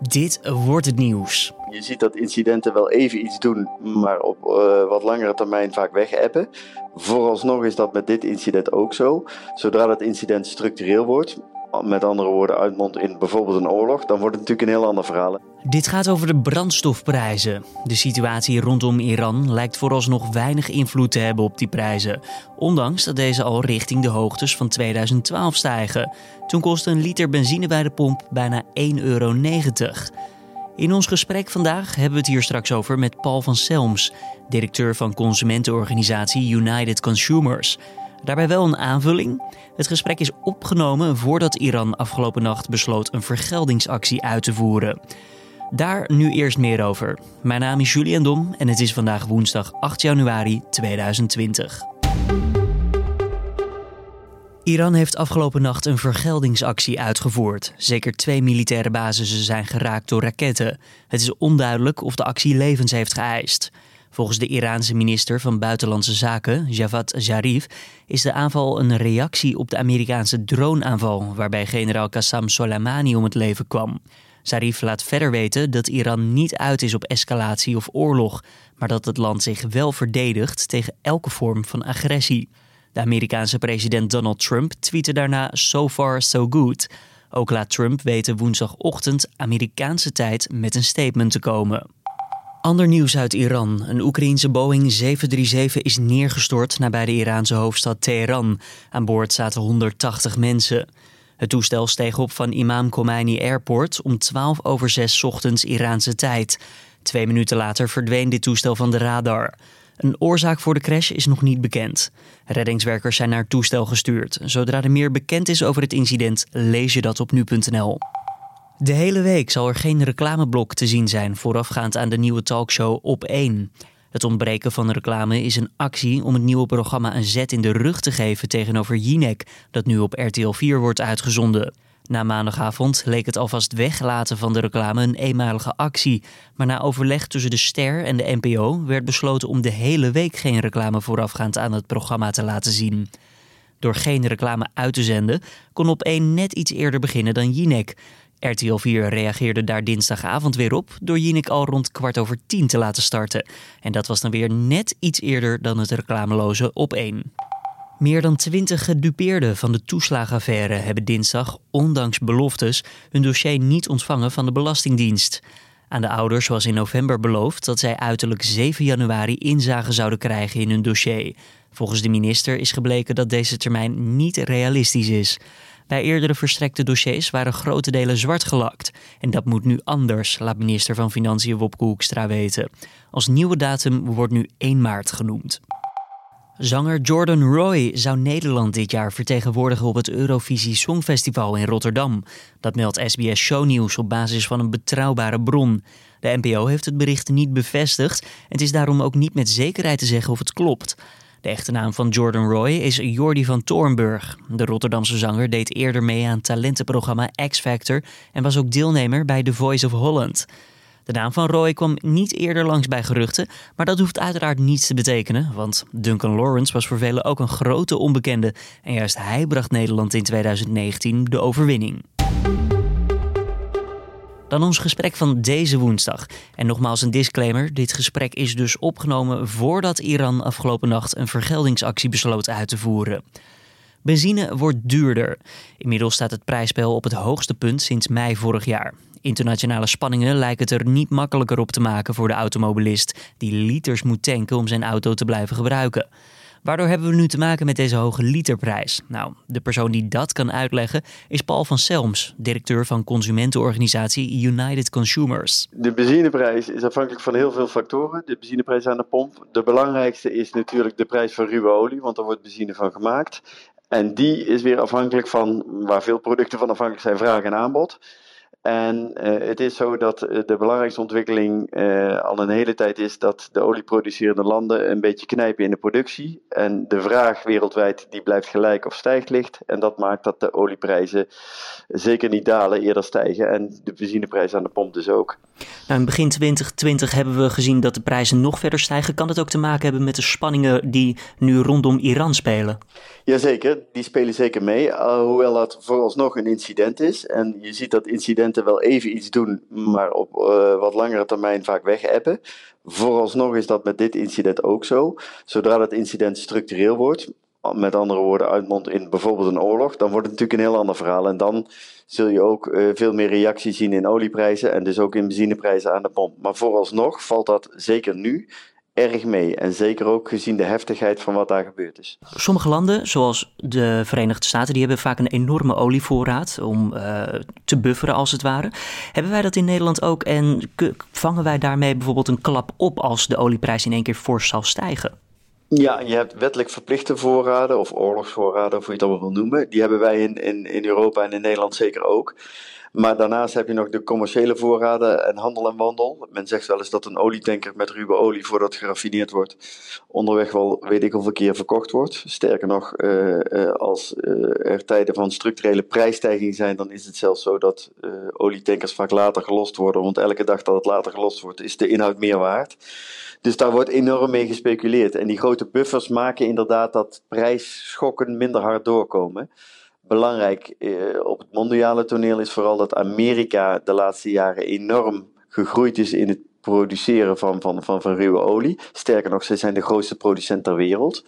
Dit wordt het nieuws. Je ziet dat incidenten wel even iets doen, maar op uh, wat langere termijn vaak wegappen. Vooralsnog is dat met dit incident ook zo. Zodra het incident structureel wordt, met andere woorden uitmondt in bijvoorbeeld een oorlog, dan wordt het natuurlijk een heel ander verhaal. Dit gaat over de brandstofprijzen. De situatie rondom Iran lijkt vooralsnog weinig invloed te hebben op die prijzen, ondanks dat deze al richting de hoogtes van 2012 stijgen. Toen kostte een liter benzine bij de pomp bijna 1,90 euro. In ons gesprek vandaag hebben we het hier straks over met Paul van Selms, directeur van consumentenorganisatie United Consumers. Daarbij wel een aanvulling. Het gesprek is opgenomen voordat Iran afgelopen nacht besloot een vergeldingsactie uit te voeren. Daar nu eerst meer over. Mijn naam is Julian Dom en het is vandaag woensdag 8 januari 2020. Iran heeft afgelopen nacht een vergeldingsactie uitgevoerd. Zeker twee militaire basissen zijn geraakt door raketten. Het is onduidelijk of de actie levens heeft geëist. Volgens de Iraanse minister van Buitenlandse Zaken, Javad Zarif, is de aanval een reactie op de Amerikaanse droneaanval, waarbij generaal Qassam Soleimani om het leven kwam. Zarif laat verder weten dat Iran niet uit is op escalatie of oorlog, maar dat het land zich wel verdedigt tegen elke vorm van agressie. De Amerikaanse president Donald Trump tweette daarna So far so good. Ook laat Trump weten woensdagochtend Amerikaanse tijd met een statement te komen. Ander nieuws uit Iran. Een Oekraïense Boeing 737 is neergestort nabij de Iraanse hoofdstad Teheran. Aan boord zaten 180 mensen. Het toestel steeg op van Imam Khomeini Airport om 12 over 6 ochtends Iraanse tijd. Twee minuten later verdween dit toestel van de radar. Een oorzaak voor de crash is nog niet bekend. Reddingswerkers zijn naar het toestel gestuurd. Zodra er meer bekend is over het incident, lees je dat op nu.nl. De hele week zal er geen reclameblok te zien zijn voorafgaand aan de nieuwe talkshow Op 1. Het ontbreken van reclame is een actie om het nieuwe programma een zet in de rug te geven tegenover Jinek, dat nu op RTL 4 wordt uitgezonden. Na maandagavond leek het alvast weglaten van de reclame een eenmalige actie. Maar na overleg tussen de Ster en de NPO werd besloten om de hele week geen reclame voorafgaand aan het programma te laten zien. Door geen reclame uit te zenden kon op 1 net iets eerder beginnen dan Jinek. RTL 4 reageerde daar dinsdagavond weer op door Jinek al rond kwart over tien te laten starten. En dat was dan weer net iets eerder dan het reclameloze op 1. Meer dan twintig gedupeerden van de toeslagenaffaire hebben dinsdag, ondanks beloftes, hun dossier niet ontvangen van de Belastingdienst. Aan de ouders was in november beloofd dat zij uiterlijk 7 januari inzage zouden krijgen in hun dossier. Volgens de minister is gebleken dat deze termijn niet realistisch is. Bij eerdere verstrekte dossiers waren grote delen zwart gelakt. En dat moet nu anders, laat minister van Financiën Wopke Hoekstra weten. Als nieuwe datum wordt nu 1 maart genoemd. Zanger Jordan Roy zou Nederland dit jaar vertegenwoordigen op het Eurovisie Songfestival in Rotterdam. Dat meldt SBS Shownieuws op basis van een betrouwbare bron. De NPO heeft het bericht niet bevestigd en het is daarom ook niet met zekerheid te zeggen of het klopt. De echte naam van Jordan Roy is Jordi van Toornburg. De Rotterdamse zanger deed eerder mee aan talentenprogramma X Factor en was ook deelnemer bij The Voice of Holland. De naam van Roy kwam niet eerder langs bij geruchten, maar dat hoeft uiteraard niets te betekenen, want Duncan Lawrence was voor velen ook een grote onbekende en juist hij bracht Nederland in 2019 de overwinning. Dan ons gesprek van deze woensdag. En nogmaals een disclaimer: dit gesprek is dus opgenomen voordat Iran afgelopen nacht een vergeldingsactie besloot uit te voeren. Benzine wordt duurder. Inmiddels staat het prijsspel op het hoogste punt sinds mei vorig jaar. Internationale spanningen lijken het er niet makkelijker op te maken voor de automobilist die liters moet tanken om zijn auto te blijven gebruiken. Waardoor hebben we nu te maken met deze hoge literprijs? Nou, de persoon die dat kan uitleggen is Paul van Selms, directeur van consumentenorganisatie United Consumers. De benzineprijs is afhankelijk van heel veel factoren. De benzineprijs aan de pomp. De belangrijkste is natuurlijk de prijs van ruwe olie, want daar wordt benzine van gemaakt. En die is weer afhankelijk van waar veel producten van afhankelijk zijn, vraag en aanbod. En uh, het is zo dat eh, de belangrijkste ontwikkeling uh, al een hele tijd is dat de olieproducerende landen een beetje knijpen in de productie. En de vraag wereldwijd die blijft gelijk of stijgt licht. En dat maakt dat de olieprijzen zeker niet dalen, eerder stijgen. En de benzineprijs aan de pomp dus ook. Nou, in begin 2020 hebben we gezien dat de prijzen nog verder stijgen. Kan het ook te maken hebben met de spanningen die nu rondom Iran spelen? Jazeker, die spelen zeker mee. hoewel dat vooralsnog een incident is. En je ziet dat incidenten wel even iets doen, maar op wat langere termijn vaak wegebben. Vooralsnog is dat met dit incident ook zo. Zodra dat incident structureel wordt, met andere woorden uitmondt in bijvoorbeeld een oorlog, dan wordt het natuurlijk een heel ander verhaal. En dan zul je ook uh, veel meer reactie zien in olieprijzen en dus ook in benzineprijzen aan de pomp. Maar vooralsnog valt dat zeker nu erg mee. En zeker ook gezien de heftigheid van wat daar gebeurd is. Sommige landen, zoals de Verenigde Staten, die hebben vaak een enorme olievoorraad om uh, te bufferen als het ware. Hebben wij dat in Nederland ook en vangen wij daarmee bijvoorbeeld een klap op als de olieprijs in één keer fors zal stijgen? Ja, je hebt wettelijk verplichte voorraden of oorlogsvoorraden, of hoe je het allemaal wil noemen. Die hebben wij in, in, in Europa en in Nederland zeker ook. Maar daarnaast heb je nog de commerciële voorraden en handel en wandel. Men zegt wel eens dat een olietanker met ruwe olie, voordat geraffineerd wordt, onderweg wel weet ik hoeveel keer verkocht wordt. Sterker nog, uh, uh, als uh, er tijden van structurele prijsstijging zijn, dan is het zelfs zo dat olietankers vaak later gelost worden. Want elke dag dat het later gelost wordt, is de inhoud meer waard. Dus daar wordt enorm mee gespeculeerd. En die grote buffers maken inderdaad dat prijsschokken minder hard doorkomen. Belangrijk eh, op het mondiale toneel is vooral dat Amerika de laatste jaren enorm gegroeid is in het produceren van, van, van, van ruwe olie. Sterker nog, zij zijn de grootste producent ter wereld.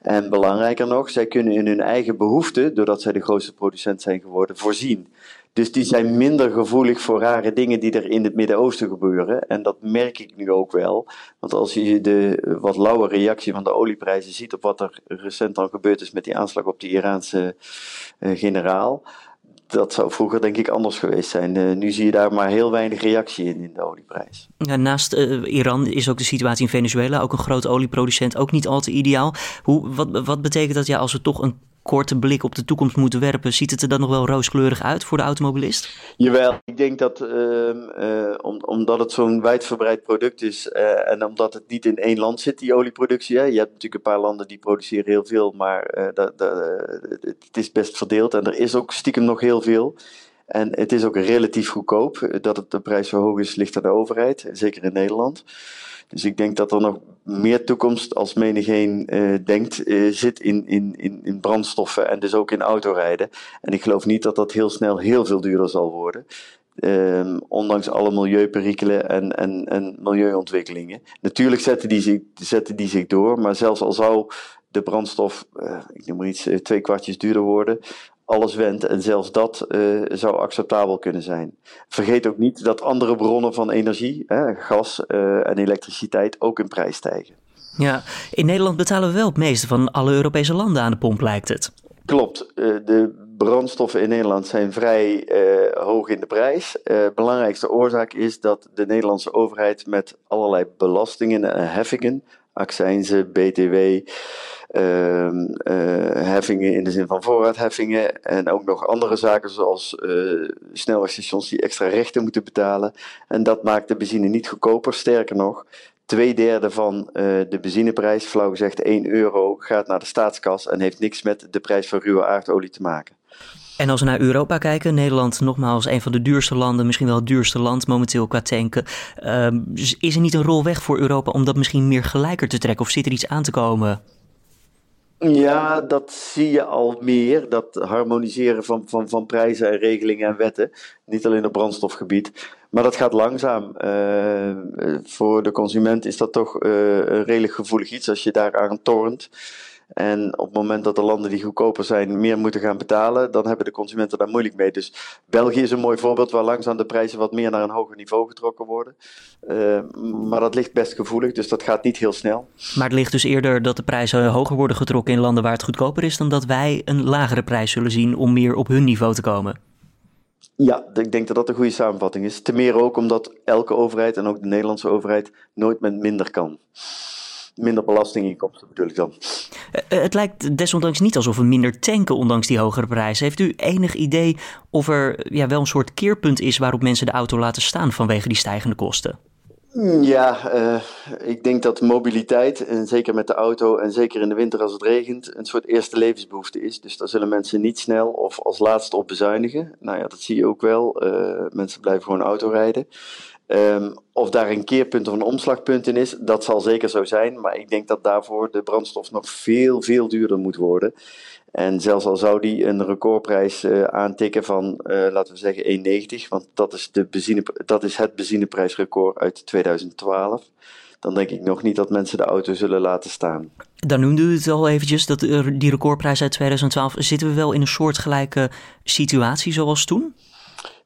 En belangrijker nog, zij kunnen in hun eigen behoeften, doordat zij de grootste producent zijn geworden, voorzien. Dus die zijn minder gevoelig voor rare dingen die er in het Midden-Oosten gebeuren. En dat merk ik nu ook wel. Want als je de wat lauwe reactie van de olieprijzen ziet op wat er recent al gebeurd is met die aanslag op die Iraanse uh, generaal. Dat zou vroeger denk ik anders geweest zijn. Uh, nu zie je daar maar heel weinig reactie in, in de olieprijs. Ja, naast uh, Iran is ook de situatie in Venezuela, ook een groot olieproducent, ook niet al te ideaal. Hoe, wat, wat betekent dat ja, als we toch een korte blik op de toekomst moeten werpen, ziet het er dan nog wel rooskleurig uit voor de automobilist? Jawel, ik denk dat uh, om, omdat het zo'n wijdverbreid product is uh, en omdat het niet in één land zit, die olieproductie. Hè. Je hebt natuurlijk een paar landen die produceren heel veel, maar dat, het is best verdeeld en er is ook stiekem nog heel veel. En het is ook relatief goedkoop. Dat het de prijs zo hoog is, ligt aan de overheid, zeker in Nederland. Dus ik denk dat er nog meer toekomst als menigeen uh, denkt uh, zit in, in, in, in brandstoffen en dus ook in autorijden. En ik geloof niet dat dat heel snel heel veel duurder zal worden. Uh, ondanks alle milieuperikelen en, en, en milieuontwikkelingen. Natuurlijk zetten die, zich, zetten die zich door, maar zelfs al zou de brandstof, uh, ik noem maar iets, twee kwartjes duurder worden, alles wendt. En zelfs dat uh, zou acceptabel kunnen zijn. Vergeet ook niet dat andere bronnen van energie, hè, gas uh, en elektriciteit, ook in prijs stijgen. Ja, in Nederland betalen we wel het meeste van alle Europese landen aan de pomp, lijkt het. Klopt. Uh, de brandstoffen in Nederland zijn vrij hoog in de prijs. belangrijkste oorzaak is dat de Nederlandse overheid met allerlei belastingen en heffingen, accijnzen, BTW, uh, heffingen in de zin van voorraadheffingen en ook nog andere zaken zoals uh, snelwegstations die extra rechten moeten betalen. En dat maakt de benzine niet goedkoper, sterker nog. Twee derde van de benzineprijs, flauw gezegd 1 euro, gaat naar de staatskas en heeft niks met de prijs van ruwe aardolie te maken. En als we naar Europa kijken, Nederland nogmaals een van de duurste landen, misschien wel het duurste land momenteel qua tanken. Uh, is er niet een rol weg voor Europa om dat misschien meer gelijker te trekken of zit er iets aan te komen? Ja, dat zie je al meer. Dat harmoniseren van, van, van prijzen en regelingen en wetten. Niet alleen op brandstofgebied. Maar dat gaat langzaam. Uh, voor de consument is dat toch uh, een redelijk gevoelig iets als je daaraan tornt. En op het moment dat de landen die goedkoper zijn meer moeten gaan betalen, dan hebben de consumenten daar moeilijk mee. Dus België is een mooi voorbeeld waar langzaam de prijzen wat meer naar een hoger niveau getrokken worden. Uh, maar dat ligt best gevoelig, dus dat gaat niet heel snel. Maar het ligt dus eerder dat de prijzen hoger worden getrokken in landen waar het goedkoper is, dan dat wij een lagere prijs zullen zien om meer op hun niveau te komen. Ja, ik denk dat dat een goede samenvatting is. Ten meer ook omdat elke overheid en ook de Nederlandse overheid nooit met minder kan minder belastinginkomsten bedoel ik dan. Eh, eh, het lijkt desondanks niet alsof we minder tanken ondanks die hogere prijzen. Heeft u enig idee of er ja, wel een soort keerpunt is waarop mensen de auto laten staan vanwege die stijgende kosten? Mm, ja, uh, ik denk dat mobiliteit, en zeker met de auto en zeker in de winter als het regent, een soort eerste levensbehoefte is. Dus daar zullen mensen niet snel of als laatste op bezuinigen. Nou ja, dat zie je ook wel. Uh, mensen blijven gewoon auto rijden. Um, of daar een keerpunt of een omslagpunt in is, dat zal zeker zo zijn. Maar ik denk dat daarvoor de brandstof nog veel, veel duurder moet worden. En zelfs al zou die een recordprijs uh, aantikken van, uh, laten we zeggen, 1,90, want dat is, de benzine, dat is het benzineprijsrecord uit 2012 dan denk ik nog niet dat mensen de auto zullen laten staan. Dan noemde u het al eventjes, dat die recordprijs uit 2012. Zitten we wel in een soortgelijke situatie zoals toen?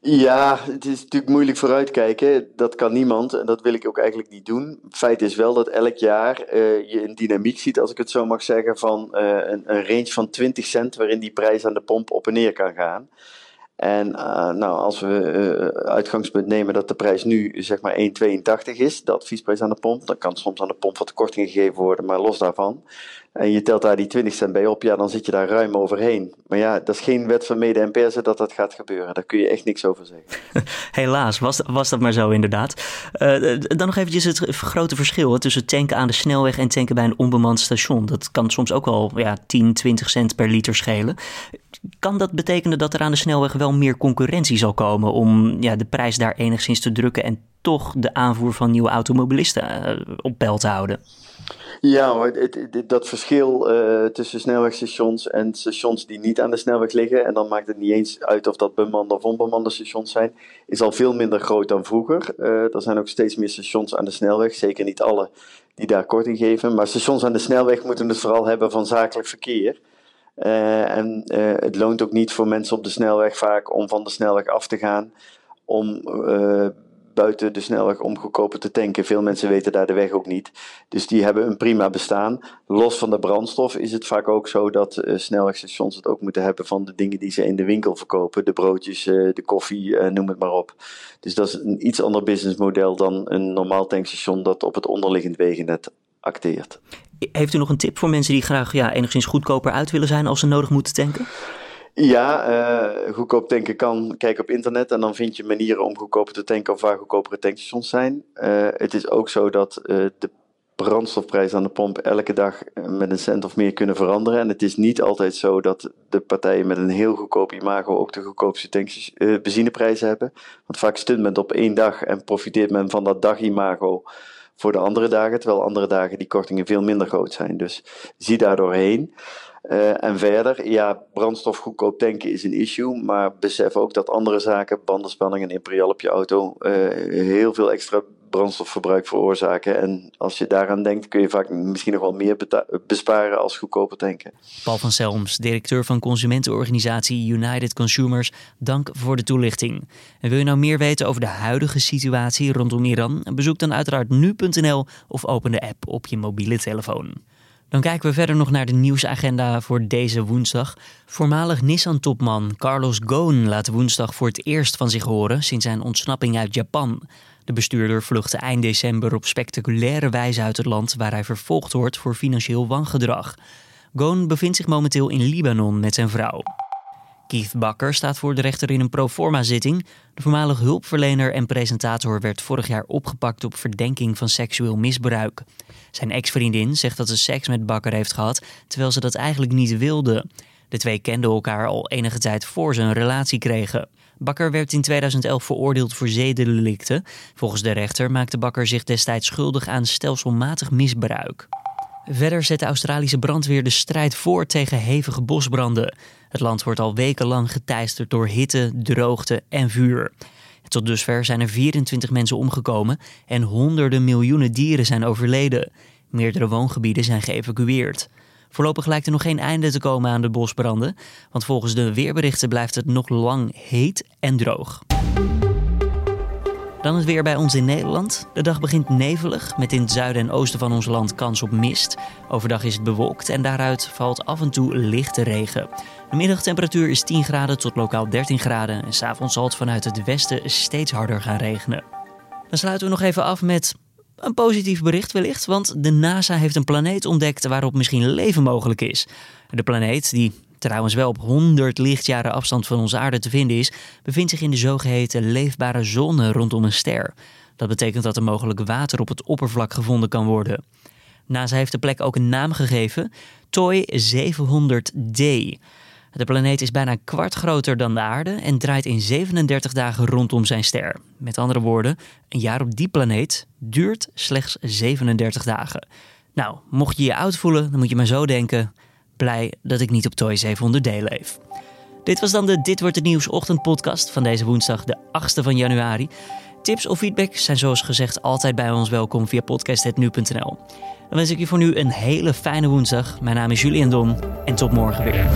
Ja, het is natuurlijk moeilijk vooruitkijken. Dat kan niemand en dat wil ik ook eigenlijk niet doen. Feit is wel dat elk jaar uh, je een dynamiek ziet, als ik het zo mag zeggen, van uh, een, een range van 20 cent waarin die prijs aan de pomp op en neer kan gaan. En uh, nou, als we uitgangspunt nemen dat de prijs nu zeg maar 1,82 is, de adviesprijs aan de pomp, dan kan soms aan de pomp wat korting gegeven worden, maar los daarvan. En je telt daar die 20 cent bij op, ja, dan zit je daar ruim overheen. Maar ja, dat is geen wet van mede en persen dat dat gaat gebeuren. Daar kun je echt niks over zeggen. Helaas, was, was dat maar zo inderdaad. Uh, dan nog eventjes het grote verschil tussen tanken aan de snelweg en tanken bij een onbemand station. Dat kan soms ook wel ja, 10, 20 cent per liter schelen. Kan dat betekenen dat er aan de snelweg wel meer concurrentie zal komen om ja, de prijs daar enigszins te drukken en toch de aanvoer van nieuwe automobilisten uh, op peil te houden? Ja, dat verschil uh, tussen snelwegstations en stations die niet aan de snelweg liggen, en dan maakt het niet eens uit of dat bemande of onbemande stations zijn, is al veel minder groot dan vroeger. Uh, er zijn ook steeds meer stations aan de snelweg, zeker niet alle die daar korting geven, maar stations aan de snelweg moeten het vooral hebben van zakelijk verkeer. Uh, en het loont ook niet voor mensen op de snelweg vaak om van de snelweg af te gaan om buiten de snelweg om goedkoper te tanken. Veel mensen weten daar de weg ook niet. Dus die hebben een prima bestaan. Los van de brandstof is het vaak ook zo dat uh, snelwegstations het ook moeten hebben van de dingen die ze in de winkel verkopen. De broodjes, uh, de koffie, uh, noem het maar op. Dus dat is een iets ander businessmodel dan een normaal tankstation dat op het onderliggend wegennet acteert. Heeft u nog een tip voor mensen die graag ja, enigszins goedkoper uit willen zijn als ze nodig moeten tanken? Ja, uh, goedkoop tanken kan. Kijk op internet en dan vind je manieren om goedkoper te tanken of waar goedkopere tankstations zijn. Uh, het is ook zo dat uh, de brandstofprijs aan de pomp elke dag met een cent of meer kunnen veranderen. En het is niet altijd zo dat de partijen met een heel goedkoop imago ook de goedkoopste benzineprijzen hebben. Want vaak stunt men op één dag en profiteert men van dat dagimago voor de andere dagen, terwijl andere dagen die kortingen veel minder groot zijn. Dus zie daar doorheen. Uh, en verder, ja, brandstof goedkoop tanken is een issue, maar besef ook dat andere zaken, bandenspanning en imperial op je auto, uh, heel veel extra brandstofverbruik veroorzaken. En als je daaraan denkt, kun je vaak misschien nog wel meer besparen als goedkoper tanken. Paul van Selms, directeur van consumentenorganisatie United Consumers, dank voor de toelichting. En wil je nou meer weten over de huidige situatie rondom Iran? Bezoek dan uiteraard nu.nl of open de app op je mobiele telefoon. Dan kijken we verder nog naar de nieuwsagenda voor deze woensdag. Voormalig Nissan-topman Carlos Ghosn laat woensdag voor het eerst van zich horen sinds zijn ontsnapping uit Japan. De bestuurder vluchtte eind december op spectaculaire wijze uit het land waar hij vervolgd wordt voor financieel wangedrag. Ghosn bevindt zich momenteel in Libanon met zijn vrouw. Keith Bakker staat voor de rechter in een proforma-zitting. De voormalig hulpverlener en presentator werd vorig jaar opgepakt op verdenking van seksueel misbruik. Zijn ex-vriendin zegt dat ze seks met Bakker heeft gehad, terwijl ze dat eigenlijk niet wilde. De twee kenden elkaar al enige tijd voor ze een relatie kregen. Bakker werd in 2011 veroordeeld voor zedendelicten. Volgens de rechter maakte Bakker zich destijds schuldig aan stelselmatig misbruik. Verder zet de Australische brandweer de strijd voort tegen hevige bosbranden. Het land wordt al wekenlang geteisterd door hitte, droogte en vuur. Tot dusver zijn er 24 mensen omgekomen en honderden miljoenen dieren zijn overleden. Meerdere woongebieden zijn geëvacueerd. Voorlopig lijkt er nog geen einde te komen aan de bosbranden, want volgens de weerberichten blijft het nog lang heet en droog. Dan het weer bij ons in Nederland. De dag begint nevelig, met in het zuiden en oosten van ons land kans op mist. Overdag is het bewolkt en daaruit valt af en toe lichte regen. De middagtemperatuur is 10 graden tot lokaal 13 graden en s'avonds zal het vanuit het westen steeds harder gaan regenen. Dan sluiten we nog even af met een positief bericht wellicht, want de NASA heeft een planeet ontdekt waarop misschien leven mogelijk is. De planeet, die trouwens wel op 100 lichtjaren afstand van onze aarde te vinden is, bevindt zich in de zogeheten leefbare zone rondom een ster. Dat betekent dat er mogelijk water op het oppervlak gevonden kan worden. NASA heeft de plek ook een naam gegeven, TOI 700D. De planeet is bijna een kwart groter dan de aarde en draait in 37 dagen rondom zijn ster. Met andere woorden, een jaar op die planeet duurt slechts 37 dagen. Nou, mocht je je oud voelen, dan moet je maar zo denken: blij dat ik niet op Toy 700D leef. Dit was dan de Dit Wordt Het Nieuws ochtendpodcast van deze woensdag, de 8e van januari. Tips of feedback zijn zoals gezegd altijd bij ons welkom via podcast.nu.nl. Dan wens ik je voor nu een hele fijne woensdag. Mijn naam is Julian Don en tot morgen weer.